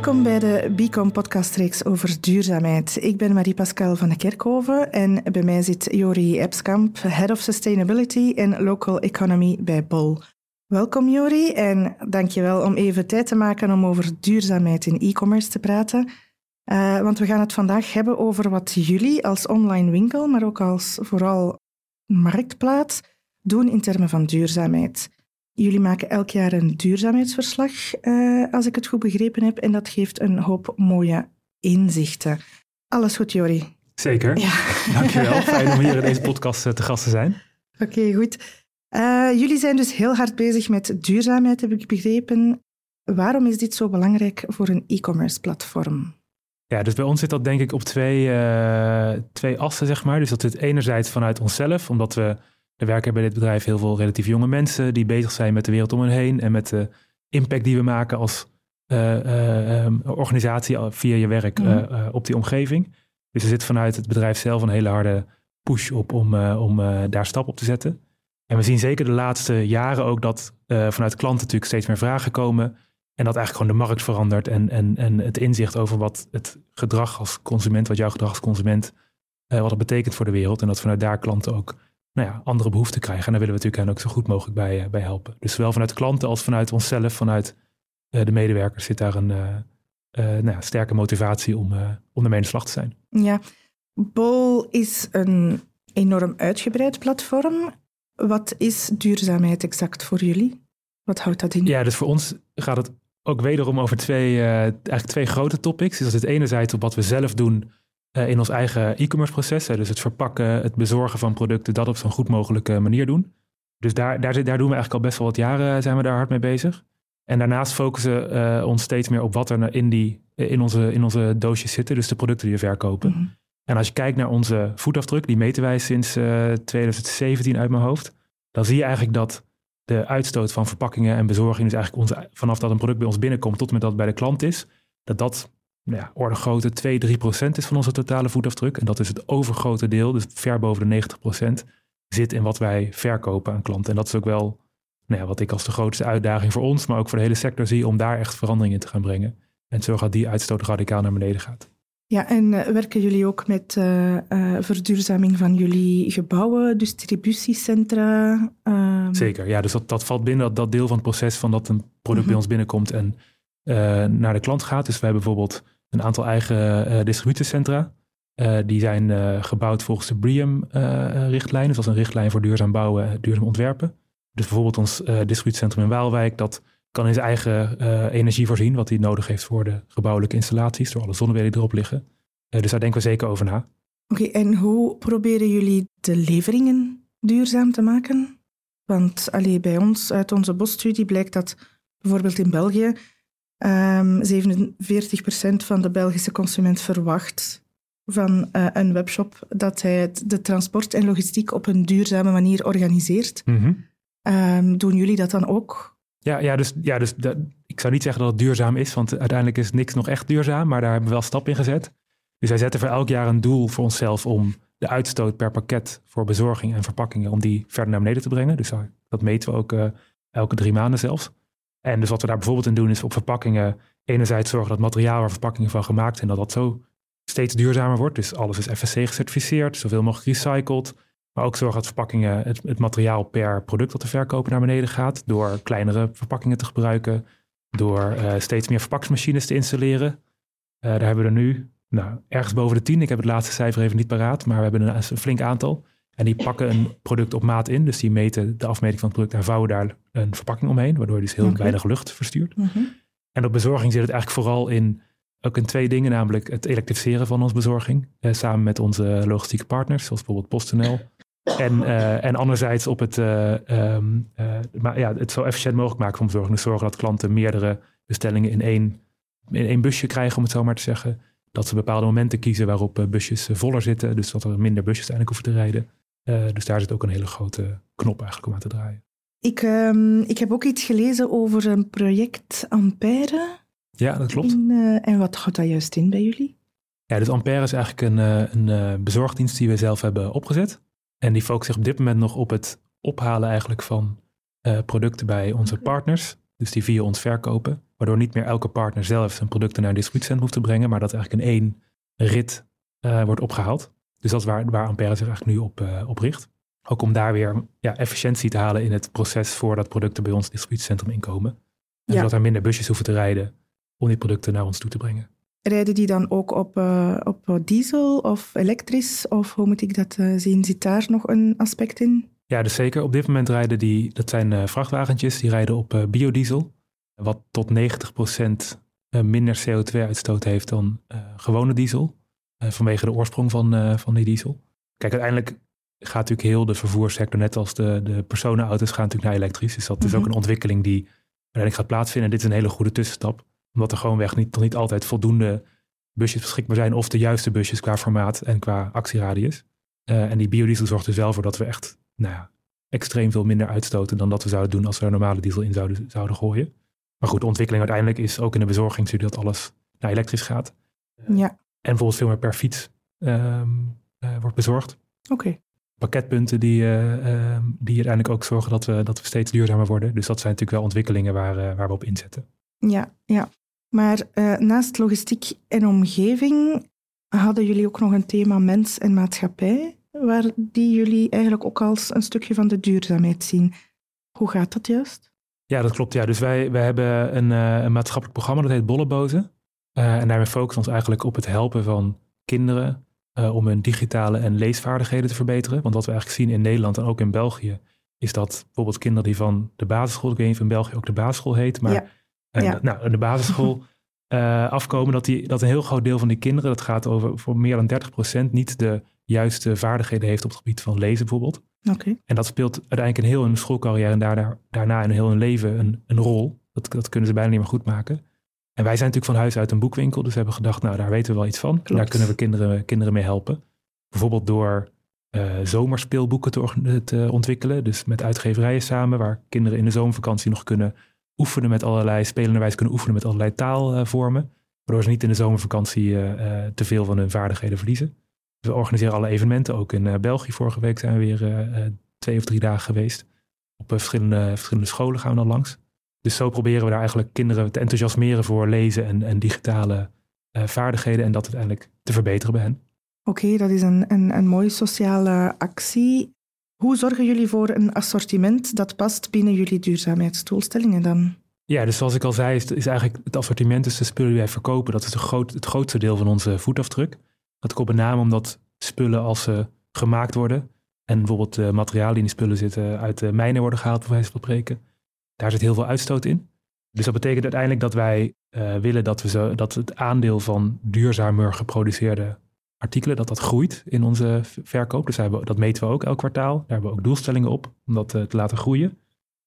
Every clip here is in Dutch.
Welkom bij de Bicom podcastreeks over duurzaamheid. Ik ben Marie-Pascal van de Kerkhoven en bij mij zit Jori Epskamp, Head of Sustainability en Local Economy bij Bol. Welkom Jori en dankjewel om even tijd te maken om over duurzaamheid in e-commerce te praten. Uh, want we gaan het vandaag hebben over wat jullie als online winkel, maar ook als vooral marktplaats, doen in termen van duurzaamheid. Jullie maken elk jaar een duurzaamheidsverslag, uh, als ik het goed begrepen heb, en dat geeft een hoop mooie inzichten. Alles goed, Jori? Zeker. Ja. Dankjewel. Fijn om hier in deze podcast eh, te gast te zijn. Oké, goed. Uh, jullie zijn dus heel hard bezig met duurzaamheid, heb ik begrepen. Waarom is dit zo belangrijk voor een e-commerce platform? Ja, dus bij ons zit dat denk ik op twee, uh, twee assen, zeg maar. Dus dat zit enerzijds vanuit onszelf, omdat we er werken bij dit bedrijf heel veel relatief jonge mensen die bezig zijn met de wereld om hen heen en met de impact die we maken als uh, um, organisatie via je werk mm. op die omgeving. Dus er zit vanuit het bedrijf zelf een hele harde push op om, om daar stap op te zetten. En we zien zeker de laatste jaren ook dat vanuit klanten natuurlijk steeds meer vragen komen. En dat eigenlijk gewoon de markt verandert en, en, en het inzicht over wat het gedrag als consument, wat jouw gedrag als consument, wat het betekent voor de wereld. En dat vanuit daar klanten ook nou ja, andere behoeften krijgen. En daar willen we natuurlijk hen ook zo goed mogelijk bij, eh, bij helpen. Dus zowel vanuit klanten als vanuit onszelf, vanuit uh, de medewerkers zit daar een uh, nou ja, sterke motivatie om, om ermee de slag te zijn. Ja, Bol is een enorm uitgebreid platform. Wat is duurzaamheid exact voor jullie? Wat houdt dat in? Ja, dus voor ons gaat het ook wederom over twee, eigenlijk twee grote topics. Dus dat enerzijds op wat we zelf doen uh, in ons eigen e-commerce proces. Dus het verpakken, het bezorgen van producten, dat op zo'n goed mogelijke manier doen. Dus daar, daar, daar doen we eigenlijk al best wel wat jaren zijn we daar hard mee bezig. En daarnaast focussen we uh, ons steeds meer op wat er in, die, in, onze, in onze doosjes zitten, dus de producten die we verkopen. Mhm. En als je kijkt naar onze voetafdruk, die meten wij sinds uh, 2017 uit mijn hoofd, dan zie je eigenlijk dat de uitstoot van verpakkingen en bezorging, dus eigenlijk onze, vanaf dat een product bij ons binnenkomt tot met dat het bij de klant is, dat dat nou ja, orde grootte 2, 3 procent is van onze totale voetafdruk. En dat is het overgrote deel, dus ver boven de 90 procent, zit in wat wij verkopen aan klanten. En dat is ook wel nou ja, wat ik als de grootste uitdaging voor ons, maar ook voor de hele sector zie, om daar echt verandering in te gaan brengen. En zorgen dat die uitstoot radicaal naar beneden gaat. Ja, en uh, werken jullie ook met uh, uh, verduurzaming van jullie gebouwen, distributiecentra? Ehm? Zeker, ja. Dus dat, dat valt binnen dat, dat deel van het proces van dat een product bij mhm. ons binnenkomt en naar de klant gaat. Dus we hebben bijvoorbeeld een aantal eigen uh, distributiecentra. Uh, die zijn gebouwd volgens de BREEAM-richtlijn. dus dat is een richtlijn voor duurzaam bouwen, duurzaam ontwerpen. Dus bijvoorbeeld ons distributiecentrum in Waalwijk, dat kan in zijn eigen energie voorzien, wat hij nodig heeft voor de gebouwelijke installaties, door alle zonnepanelen erop liggen. dus daar denken we zeker over na. Oké, en hoe proberen jullie de leveringen duurzaam te maken? Want allee, bij ons, uit onze bosstudie, blijkt dat bijvoorbeeld in België Um, ehm, 47% van de Belgische consument verwacht van uh, een webshop dat hij de transport en logistiek op een duurzame manier organiseert. Mm um, doen jullie dat dan ook? Ja, ja dus, ja, dus dat, ik zou niet zeggen dat het duurzaam is, want uiteindelijk is niks nog echt duurzaam, maar daar hebben we wel stap in gezet. Dus wij zetten voor elk jaar een doel voor onszelf om de uitstoot per pakket voor bezorging en verpakkingen, om die verder naar beneden te brengen. Dus dat meten we ook uh, elke drie maanden zelfs. En dus wat we daar bijvoorbeeld in doen is op verpakkingen enerzijds zorgen dat materiaal waar verpakkingen van gemaakt zijn, dat dat zo steeds duurzamer wordt. Dus alles is FSC gecertificeerd, zoveel mogelijk recycled. Maar ook zorgen dat verpakkingen, het, het materiaal per product dat te verkopen naar beneden gaat. Door kleinere verpakkingen te gebruiken. Door uh, steeds meer verpakkingsmachines te installeren. Uh, daar hebben we er nu nou, ergens boven de tien. Ik heb het laatste cijfer even niet paraat, maar we hebben een flink aantal. En die pakken een product op maat in. Dus die meten de afmeting van het product en vouwen daar een verpakking omheen. Waardoor je dus heel weinig lucht verstuurt. Mhm. En op bezorging zit het eigenlijk vooral in, ook in twee dingen. Namelijk het elektrificeren van onze bezorging. Eh, samen met onze logistieke partners, zoals bijvoorbeeld PostNL. En, uh, en anderzijds op het, uh, um, maar ja, het zo efficiënt mogelijk maken van bezorging. Dus zorgen dat klanten meerdere bestellingen in één, in één busje krijgen, om het zo maar te zeggen. Dat ze bepaalde momenten kiezen waarop busjes voller zitten. Dus dat er minder busjes uiteindelijk hoeven te rijden. Uh, dus daar zit ook een hele grote knop eigenlijk om aan te draaien. Ik, um, ik heb ook iets gelezen over een project Ampère. Ja, dat klopt. In, uh, en wat houdt dat juist in bij jullie? Ja, dus Ampère is eigenlijk een, uh, een bezorgdienst die we zelf hebben opgezet. En die focust zich op dit moment nog op het ophalen eigenlijk van producten bij onze partners. Dus die via ons verkopen. Waardoor niet meer elke partner zelf zijn producten naar een distributiecentrum hoeft te brengen, maar dat eigenlijk in één rit uh, wordt opgehaald. Dus dat is waar, waar Ampère zich eigenlijk nu op, uh, op richt. Ook om daar weer ja, efficiëntie te halen in het proces voordat producten bij ons distributiecentrum inkomen. En zodat er minder busjes hoeven te rijden om die producten naar ons toe te brengen. Rijden die dan ook op, uh, op diesel of elektrisch? Of hoe moet ik dat zien? Zit daar nog een aspect in? Ja, dus zeker. Op dit moment rijden die, dat zijn vrachtwagentjes, die rijden op biodiesel. Wat tot 90% minder CO2-uitstoot heeft dan gewone diesel. Eh, vanwege de oorsprong van, eh, van die diesel. Kijk, uiteindelijk gaat natuurlijk heel de vervoerssector, net als de, de personenauto's, gaan natuurlijk naar elektrisch. Dus dat is ook mhm. een ontwikkeling die uiteindelijk gaat plaatsvinden. En dit is een hele goede tussenstap, omdat er gewoonweg niet, nog niet altijd voldoende busjes beschikbaar zijn, of de juiste busjes qua formaat en qua actieradius. Uh, en die biodiesel zorgt dus wel voor dat we echt nou ja, extreem veel minder uitstoten dan dat we zouden doen als we er normale diesel in zouden, zouden gooien. Maar goed, de ontwikkeling uiteindelijk is ook in de bezorging dat alles naar elektrisch gaat. Ja. En bijvoorbeeld veel meer per fiets ehm, eh, wordt bezorgd. Oké. Pakketpunten die, uh, die uiteindelijk ook zorgen dat we, dat we steeds duurzamer worden. Dus dat zijn natuurlijk wel ontwikkelingen waar, uh, waar we op inzetten. Ja, ja. Maar naast logistiek en omgeving hadden jullie ook nog een thema mens en maatschappij, waar die jullie eigenlijk ook als een stukje van de duurzaamheid zien. Hoe gaat dat juist? Ja, dat klopt. Ja. Dus wij, wij hebben een, een maatschappelijk programma dat heet Bollebozen. Uh, en daarmee focussen we ons eigenlijk op het helpen van kinderen uh, om hun digitale en leesvaardigheden te verbeteren. Want wat we eigenlijk zien in Nederland en ook in België, is dat bijvoorbeeld kinderen die van de basisschool, ik weet niet of in België ook de basisschool heet, maar ja. Uh, ja. nou, de basisschool afkomen, dat, die, dat een heel groot deel van die kinderen, dat gaat over voor meer dan 30%, niet de juiste vaardigheden heeft op het gebied van lezen bijvoorbeeld. Okay. En dat speelt uiteindelijk in heel hun schoolcarrière en daarna, daarna in heel hun leven een, een rol. Dat, dat kunnen ze bijna niet meer goed maken. En wij zijn natuurlijk van huis uit een boekwinkel, dus we hebben gedacht, nou daar weten we wel iets van. Daar kunnen we kinderen, kinderen mee helpen. Bijvoorbeeld door uh, zomerspeelboeken te, te, ontwikkelen, dus met uitgeverijen samen, waar kinderen in de zomervakantie nog kunnen oefenen met allerlei, spelenderwijs kunnen oefenen met allerlei taalvormen, waardoor ze niet in de zomervakantie uh, te veel van hun vaardigheden verliezen. We organiseren alle evenementen, ook in België. Vorige week zijn we weer twee of drie dagen geweest. Op verschillende, verschillende scholen gaan we dan langs. Dus zo proberen we daar eigenlijk kinderen te enthousiasmeren voor lezen en, en digitale uh, vaardigheden en dat uiteindelijk te verbeteren bij hen. Oké, dat is een, een, een mooie sociale actie. Hoe zorgen jullie voor een assortiment dat past binnen jullie duurzaamheidsdoelstellingen dan? Ja, dus zoals ik al zei, is, is eigenlijk het assortiment, dus de spullen die wij verkopen, dat is groot, het grootste deel van onze voetafdruk. Dat komt met name omdat spullen als ze gemaakt worden en bijvoorbeeld de materialen die in die spullen zitten uit de mijnen worden gehaald, bij wijze van spreken, daar zit heel veel uitstoot in. Dus dat betekent uiteindelijk dat wij uh, willen dat, we zo, dat het aandeel van duurzamer geproduceerde artikelen, dat dat groeit in onze verkoop. Dus hebben, dat meten we ook elk kwartaal. Daar hebben we ook doelstellingen op om dat uh, te laten groeien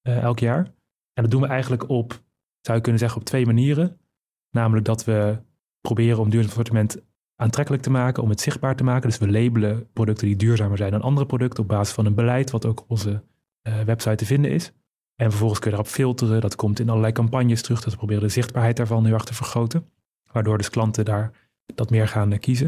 uh, elk jaar. En dat doen we eigenlijk op, zou je kunnen zeggen, op twee manieren. Namelijk dat we proberen om duurzaam assortiment aantrekkelijk te maken, om het zichtbaar te maken. Dus we labelen producten die duurzamer zijn dan andere producten op basis van een beleid, wat ook op onze website te vinden is. En vervolgens kun je erop filteren. Dat komt in allerlei campagnes terug. Dat we proberen de zichtbaarheid daarvan heel erg te vergroten. Waardoor dus klanten daar dat meer gaan eh, kiezen.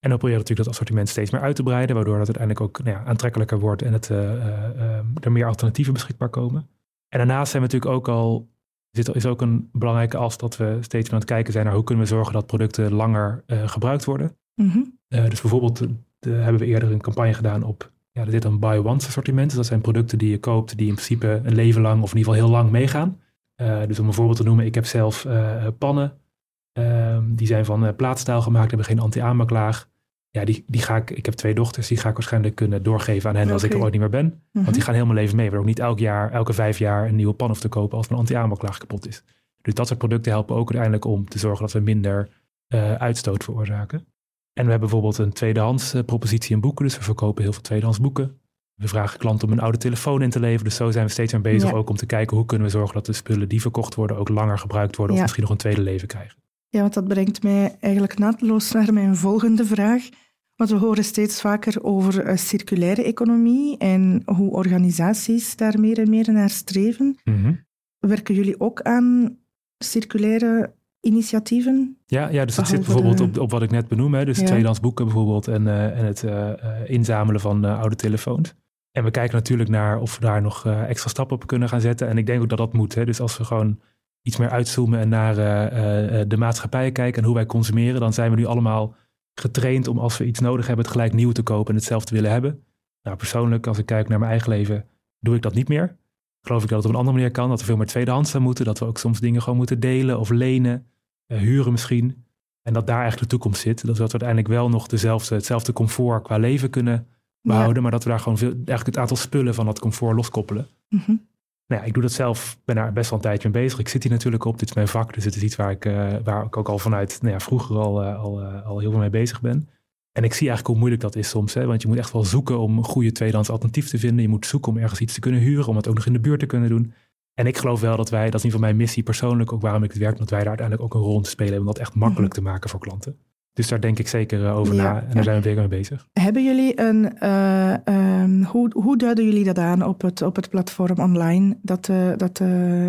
En dan proberen we natuurlijk dat assortiment steeds meer uit te breiden. Waardoor dat uiteindelijk ook nou ja, aantrekkelijker wordt en het, uh, uh, er meer alternatieven beschikbaar komen. En daarnaast zijn we natuurlijk ook al, dit is ook een belangrijke as dat we steeds aan het kijken zijn naar hoe kunnen we zorgen dat producten langer gebruikt worden. Mm dus bijvoorbeeld de, hebben we eerder een campagne gedaan op ja, er zit een buy once assortiment. Dus dat zijn producten die je koopt die in principe een leven lang of in ieder geval heel lang meegaan. Uh, dus om een voorbeeld te noemen, ik heb zelf uh, pannen. Uh, die zijn van uh, plaatstaal gemaakt, hebben geen anti-aanmaklaag. Ja, die, die ga ik, ik heb twee dochters, die ga ik waarschijnlijk kunnen doorgeven aan hen okay. als ik er ooit niet meer ben. Mm -hmm. Want die mhm. gaan heel mijn leven mee. We ook niet elk jaar, elke vijf jaar een nieuwe pan hoeven te kopen als mijn anti-aanmaklaag kapot is. Dus dat soort producten helpen ook uiteindelijk om te zorgen dat we minder uitstoot veroorzaken. En we hebben bijvoorbeeld een tweedehands uh, propositie in boeken. Dus we verkopen heel veel tweedehands boeken. We vragen klanten om een oude telefoon in te leveren. Dus zo zijn we steeds aan bezig ook om te kijken hoe kunnen we zorgen dat de spullen die verkocht worden ook langer gebruikt worden. Of misschien nog een tweede leven krijgen. Ja, want dat brengt mij eigenlijk naadloos naar mijn volgende vraag. Want we horen steeds vaker over uh, circulaire economie en hoe organisaties daar meer en meer naar streven. Mm -hmm. Werken jullie ook aan circulaire initiatieven? Ja, ja dus dat zit bijvoorbeeld op, op wat ik net benoem. Hè, dus ja. tweedehands boeken bijvoorbeeld en, uh, en het uh, inzamelen van uh, oude telefoons. En we kijken natuurlijk naar of we daar nog extra stappen op kunnen gaan zetten. En ik denk ook dat dat moet. Hè. Dus als we gewoon iets meer uitzoomen en naar de maatschappij kijken en hoe wij consumeren, dan zijn we nu allemaal getraind om als we iets nodig hebben, het gelijk nieuw te kopen en hetzelfde willen hebben. Nou, persoonlijk, als ik kijk naar mijn eigen leven, doe ik dat niet meer. Geloof ik dat het op een andere manier kan, dat we veel meer tweedehands zou moeten, dat we ook soms dingen gewoon moeten delen of lenen, huren misschien. En dat daar eigenlijk de toekomst zit. Dat we uiteindelijk wel nog dezelfde, hetzelfde comfort qua leven kunnen behouden. Maar dat we daar gewoon veel, eigenlijk het aantal spullen van dat comfort loskoppelen. Mm Nou ja, ik doe dat zelf, ben daar best wel een tijdje mee bezig. Ik zit hier natuurlijk op, dit is mijn vak. Dus het is iets waar ik, uh, waar ik ook al vanuit nou ja, vroeger al, uh, al, uh, al heel veel mee bezig ben. En ik zie eigenlijk hoe moeilijk dat is soms. Hè? Want je moet echt wel zoeken om een goede tweedehands alternatief te vinden. Je moet zoeken om ergens iets te kunnen huren, om het ook nog in de buurt te kunnen doen. En ik geloof wel dat wij, dat is in ieder geval mijn missie persoonlijk, ook waarom ik het werk, dat wij daar uiteindelijk ook een rol in te spelen hebben om dat echt makkelijk mhm. te maken voor klanten. Dus daar denk ik zeker eh, over na en daar zijn we weer mee bezig. Hebben jullie een, uh, um, hoe, hoe duiden jullie dat aan op het, op het platform online? Dat, uh, dat,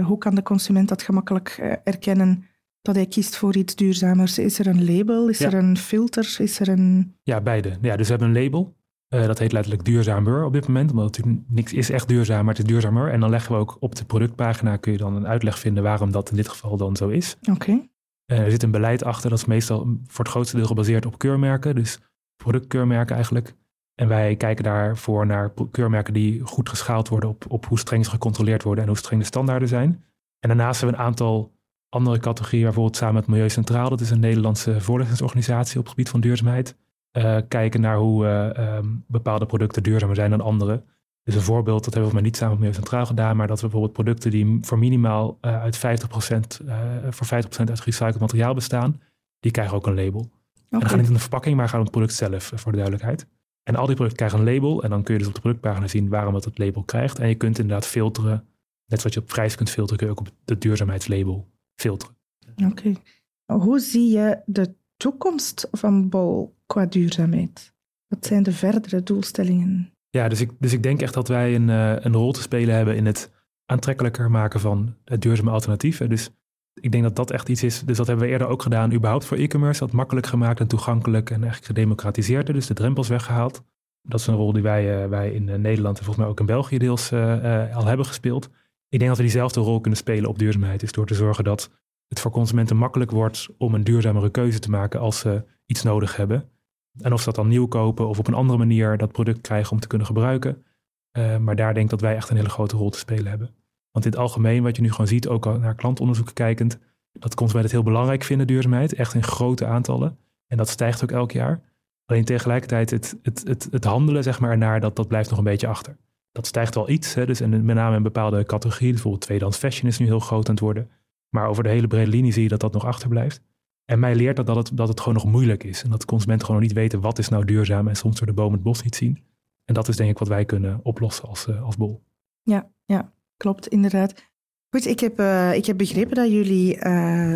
hoe kan de consument dat gemakkelijk erkennen dat hij kiest voor iets duurzamers? Is er een label? Is er een filter? Is er een... Ja, beide. Ja, dus we hebben een label. Dat heet letterlijk duurzamer op dit moment, omdat natuurlijk niks is echt duurzaam, maar het is duurzamer. En dan leggen we ook op de productpagina, kun je dan een uitleg vinden waarom dat in dit geval dan zo is. Oké. Uh, er zit een beleid achter, dat is meestal voor het grootste deel gebaseerd op keurmerken, dus productkeurmerken eigenlijk. En wij kijken daarvoor naar keurmerken die goed geschaald worden op, op hoe streng ze gecontroleerd worden en hoe streng de standaarden zijn. En daarnaast hebben we een aantal andere categorieën, bijvoorbeeld samen met Milieu Centraal, dat is een Nederlandse voorlichtingsorganisatie op het gebied van duurzaamheid, uh, kijken naar hoe uh, um, bepaalde producten duurzamer zijn dan andere. Dus een voorbeeld, dat hebben we maar niet samen met Milieu Centraal gedaan, maar dat we bijvoorbeeld producten die voor minimaal uh, uit 50%, uh, voor 50% uit gerecycled materiaal bestaan, die krijgen ook een label. Okay. En dan gaat niet om de verpakking, maar gaat om het product zelf, voor de duidelijkheid. En al die producten krijgen een label en dan kun je dus op de productpagina zien waarom het het label krijgt. En je kunt inderdaad filteren, net zoals je op prijs kunt filteren, kun je ook op het duurzaamheidslabel filteren. Oké. Hoe zie je de toekomst van Bol qua duurzaamheid? Wat zijn de verdere doelstellingen? Ja, dus ik, dus ik denk echt dat wij een, uh, een rol te spelen hebben in het aantrekkelijker maken van het duurzame alternatief. Dus ik denk dat dat echt iets is. Dus dat hebben we eerder ook gedaan, überhaupt voor e-commerce. Dat makkelijk gemaakt en toegankelijk en eigenlijk gedemocratiseerd. Dus de drempels weggehaald. Dat is een rol die wij, uh, wij in uh, Nederland en volgens mij ook in België deels al hebben gespeeld. Ik denk dat we diezelfde rol kunnen spelen op duurzaamheid. Dus door te zorgen dat het voor consumenten makkelijk wordt om een duurzamere keuze te maken als ze iets nodig hebben. En of ze dat dan nieuw kopen of op een andere manier dat product krijgen om te kunnen gebruiken. Uh, maar daar denk ik dat wij echt een hele grote rol te spelen hebben. Want in het algemeen, wat je nu gewoon ziet, ook naar klantonderzoeken kijkend, dat consumenten het heel belangrijk vinden, duurzaamheid, echt in grote aantallen. En dat stijgt ook elk jaar. Alleen tegelijkertijd het, het, het, het handelen zeg maar, ernaar, dat, dat blijft nog een beetje achter. Dat stijgt wel iets, hè, dus en met name in bepaalde categorieën. Bijvoorbeeld tweedehands fashion is nu heel groot aan het worden. Maar over de hele brede linie zie je dat dat nog achterblijft. En mij leert dat dat het, dat het gewoon nog moeilijk is. En dat consumenten gewoon nog niet weten wat is nou duurzaam. En soms door de boom het bos niet zien. En dat is denk ik wat wij kunnen oplossen als, uh, als bol. Ja, ja, klopt inderdaad. Goed, ik heb, uh, ik heb begrepen dat jullie uh,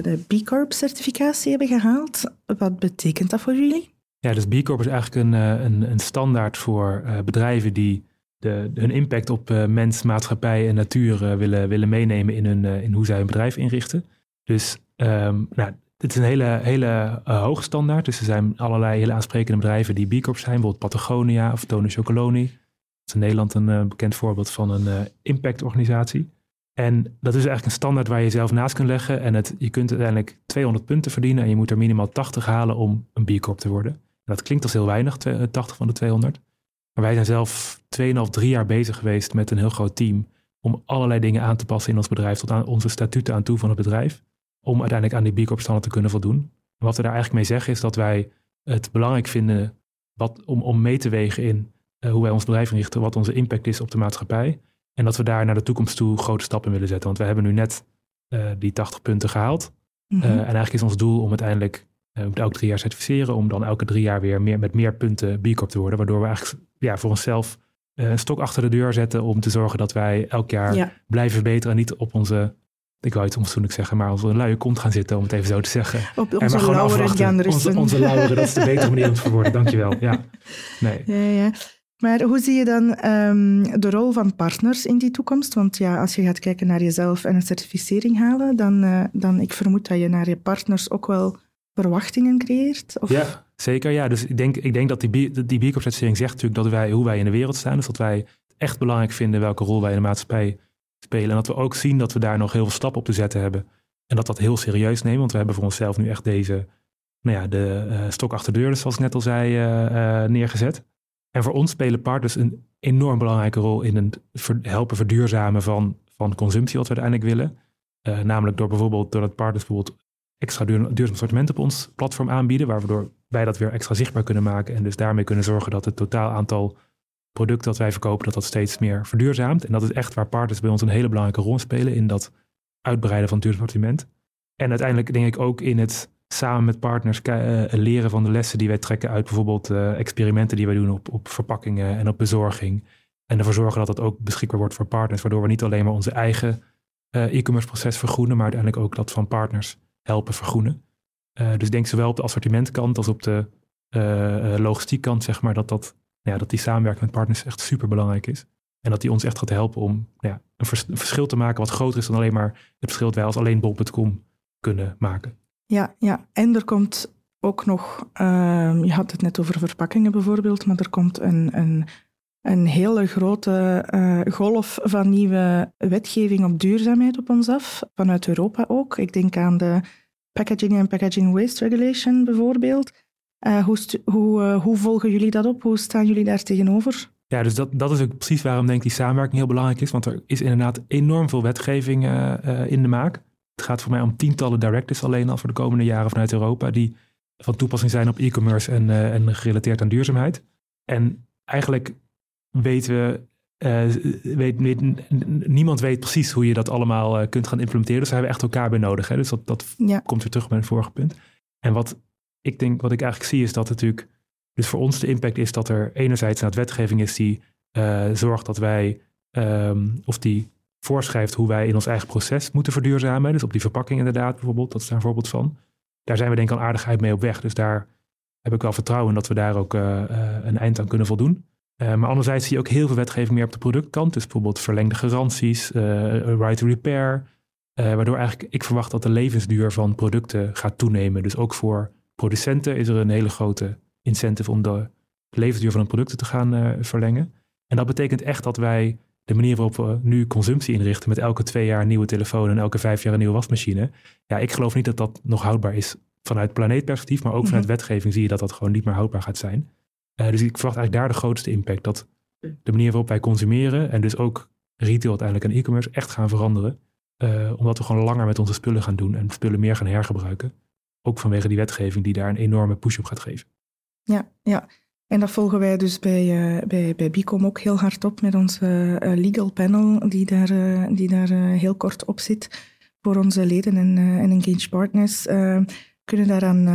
de B Corp certificatie hebben gehaald. Wat betekent dat voor jullie? Ja, dus B Corp is eigenlijk een, een, een standaard voor bedrijven die de, hun impact op mens, maatschappij en natuur willen, willen meenemen in, hun, in hoe zij hun bedrijf inrichten. Dus um, nou, dit is een hele, hele hoge standaard. Dus er zijn allerlei hele aansprekende bedrijven die B Corp zijn. Bijvoorbeeld Patagonia of Tone Chocoloni. Dat is in Nederland een uh, bekend voorbeeld van een uh, impactorganisatie. En dat is eigenlijk een standaard waar je zelf naast kunt leggen. En het, je kunt uiteindelijk 200 punten verdienen. En je moet er minimaal 80 halen om een B Corp te worden. En dat klinkt als heel weinig, 80 van de 200. Maar wij zijn zelf 2,5, 3 jaar bezig geweest met een heel groot team. Om allerlei dingen aan te passen in ons bedrijf. Tot aan onze statuten aan toe van het bedrijf om uiteindelijk aan die B Corp standaard te kunnen voldoen. En wat we daar eigenlijk mee zeggen is dat wij het belangrijk vinden wat, om, om mee te wegen in uh, hoe wij ons bedrijf inrichten, wat onze impact is op de maatschappij. En dat we daar naar de toekomst toe grote stappen willen zetten. Want we hebben nu net uh, die 80 punten gehaald. Mm -hmm. uh, en eigenlijk is ons doel om uiteindelijk elke drie jaar certificeren, om dan elke drie jaar weer meer, met meer punten B Corp te worden. Waardoor we eigenlijk ja, voor onszelf een stok achter de deur zetten om te zorgen dat wij elk jaar ja. blijven verbeteren en niet op onze ik wou het onfatsoenlijk zeggen, maar als we een luie kont gaan zitten, om het even zo te zeggen. Op onze en maar lauweren gaan Onze, onze lauweren, dat is de betere manier om te verwoorden. Dankjewel. Ja. Nee. Ja, ja. Maar hoe zie je dan um, de rol van partners in die toekomst? Want ja, als je gaat kijken naar jezelf en een certificering halen, dan, uh, dan ik vermoed dat je naar je partners ook wel verwachtingen creëert. Of? Ja, zeker. Ja. Dus ik denk, ik denk dat die, die B certificering zegt natuurlijk dat wij, hoe wij in de wereld staan. Dus dat wij echt belangrijk vinden welke rol wij in de maatschappij spelen. En dat we ook zien dat we daar nog heel veel stappen op te zetten hebben. En dat dat heel serieus nemen, want we hebben voor onszelf nu echt deze, nou ja, de uh, stok achter de deur, zoals ik net al zei, neergezet. En voor ons spelen partners een enorm belangrijke rol in het helpen verduurzamen van, van consumptie, wat we uiteindelijk willen. namelijk door bijvoorbeeld, doordat partners bijvoorbeeld extra duur, duurzaam assortiment op ons platform aanbieden, waardoor wij dat weer extra zichtbaar kunnen maken en dus daarmee kunnen zorgen dat het totaal aantal producten dat wij verkopen, dat dat steeds meer verduurzaamt. En dat is echt waar partners bij ons een hele belangrijke rol spelen in dat uitbreiden van het duurzaam. En uiteindelijk denk ik ook in het samen met partners uh, leren van de lessen die wij trekken uit bijvoorbeeld uh, experimenten die wij doen op, op verpakkingen en op bezorging. En ervoor zorgen dat dat ook beschikbaar wordt voor partners, waardoor we niet alleen maar onze eigen uh, e-commerce proces vergroenen, maar uiteindelijk ook dat van partners helpen vergroenen. Dus denk zowel op de assortimentkant als op de logistiekkant, zeg maar, dat, dat, ja, dat die samenwerking met partners echt super belangrijk is. En dat die ons echt gaat helpen om nou ja, een, vers een, verschil te maken wat groter is dan alleen maar het verschil dat wij als alleen bol.com kunnen maken. Ja, ja, en er komt ook nog, uh, je had het net over verpakkingen bijvoorbeeld, maar er komt een, een, een hele grote uh, golf van nieuwe wetgeving op duurzaamheid op ons af, vanuit Europa ook. Ik denk aan de Packaging and Packaging Waste Regulation bijvoorbeeld. Uh, hoe, hoe, uh, hoe, volgen jullie dat op? Hoe staan jullie daar tegenover? Ja, dus dat, dat is ook precies waarom denk ik die samenwerking heel belangrijk is. Want er is inderdaad enorm veel wetgeving uh, in de maak. Het gaat voor mij om tientallen directives alleen al voor de komende jaren vanuit Europa. Die van toepassing zijn op e-commerce en, en gerelateerd aan duurzaamheid. En eigenlijk weten we uh, weet, weet, niemand weet precies hoe je dat allemaal uh, kunt gaan implementeren. Dus daar hebben we echt elkaar bij nodig. Hè? Dus dat, dat ja. komt weer terug bij het vorige punt. En wat ik denk, wat ik eigenlijk zie, is dat natuurlijk. Dus voor ons de impact is dat er enerzijds een wetgeving is die uh, zorgt dat wij, um, of die voorschrijft hoe wij in ons eigen proces moeten verduurzamen. Dus op die verpakking inderdaad bijvoorbeeld, dat is daar een voorbeeld van. Daar zijn we denk ik al aardigheid mee op weg. Dus daar heb ik wel vertrouwen in dat we daar ook een eind aan kunnen voldoen. Maar anderzijds zie je ook heel veel wetgeving meer op de productkant. Dus bijvoorbeeld verlengde garanties, right to repair. Waardoor eigenlijk ik verwacht dat de levensduur van producten gaat toenemen. Dus ook voor producenten is er een hele grote incentive om de levensduur van hun producten te gaan verlengen. En dat betekent echt dat wij de manier waarop we nu consumptie inrichten met elke twee jaar een nieuwe telefoon en elke vijf jaar een nieuwe wasmachine. Ja, ik geloof niet dat dat nog houdbaar is vanuit planeetperspectief, maar ook vanuit mhm. wetgeving zie je dat dat gewoon niet meer houdbaar gaat zijn. Uh, dus ik verwacht eigenlijk daar de grootste impact. Dat de manier waarop wij consumeren en dus ook retail uiteindelijk en e-commerce echt gaan veranderen. Uh, omdat we gewoon langer met onze spullen gaan doen en spullen meer gaan hergebruiken. Ook vanwege die wetgeving die daar een enorme push op gaat geven. Ja, ja. En dat volgen wij dus bij, uh, bij, bij Bicom ook heel hard op met onze uh, legal panel, die daar, uh, die daar heel kort op zit voor onze leden en, en engaged partners. kunnen daaraan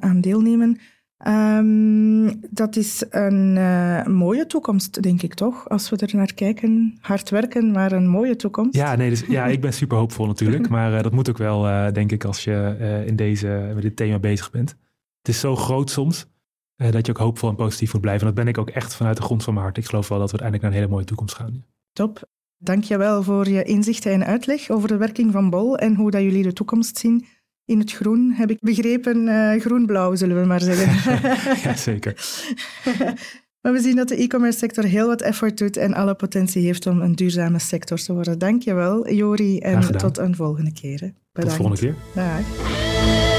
aan deelnemen. Um, dat is een uh, mooie toekomst, denk ik toch? Als we er naar kijken. Hard werken, maar een mooie toekomst. Ja, nee, dus, ja ik ben super hoopvol natuurlijk. Maar uh, dat moet ook wel, uh, denk ik, als je in deze, met dit thema bezig bent. Het is zo groot soms dat je ook hoopvol en positief moet blijven. En dat ben ik ook echt vanuit de grond van mijn hart. Ik geloof wel dat we uiteindelijk naar een hele mooie toekomst gaan. Top. Dankjewel voor je inzichten en uitleg over de werking van Bol en hoe dat jullie de toekomst zien in het groen, heb ik begrepen. Uh, groen-blauw, zullen we maar zeggen. ja, zeker. maar we zien dat de e-commerce sector heel wat effort doet en alle potentie heeft om een duurzame sector te worden. Dankjewel, Jori, en tot een volgende keer. Bedankt. Tot de volgende keer. Dag.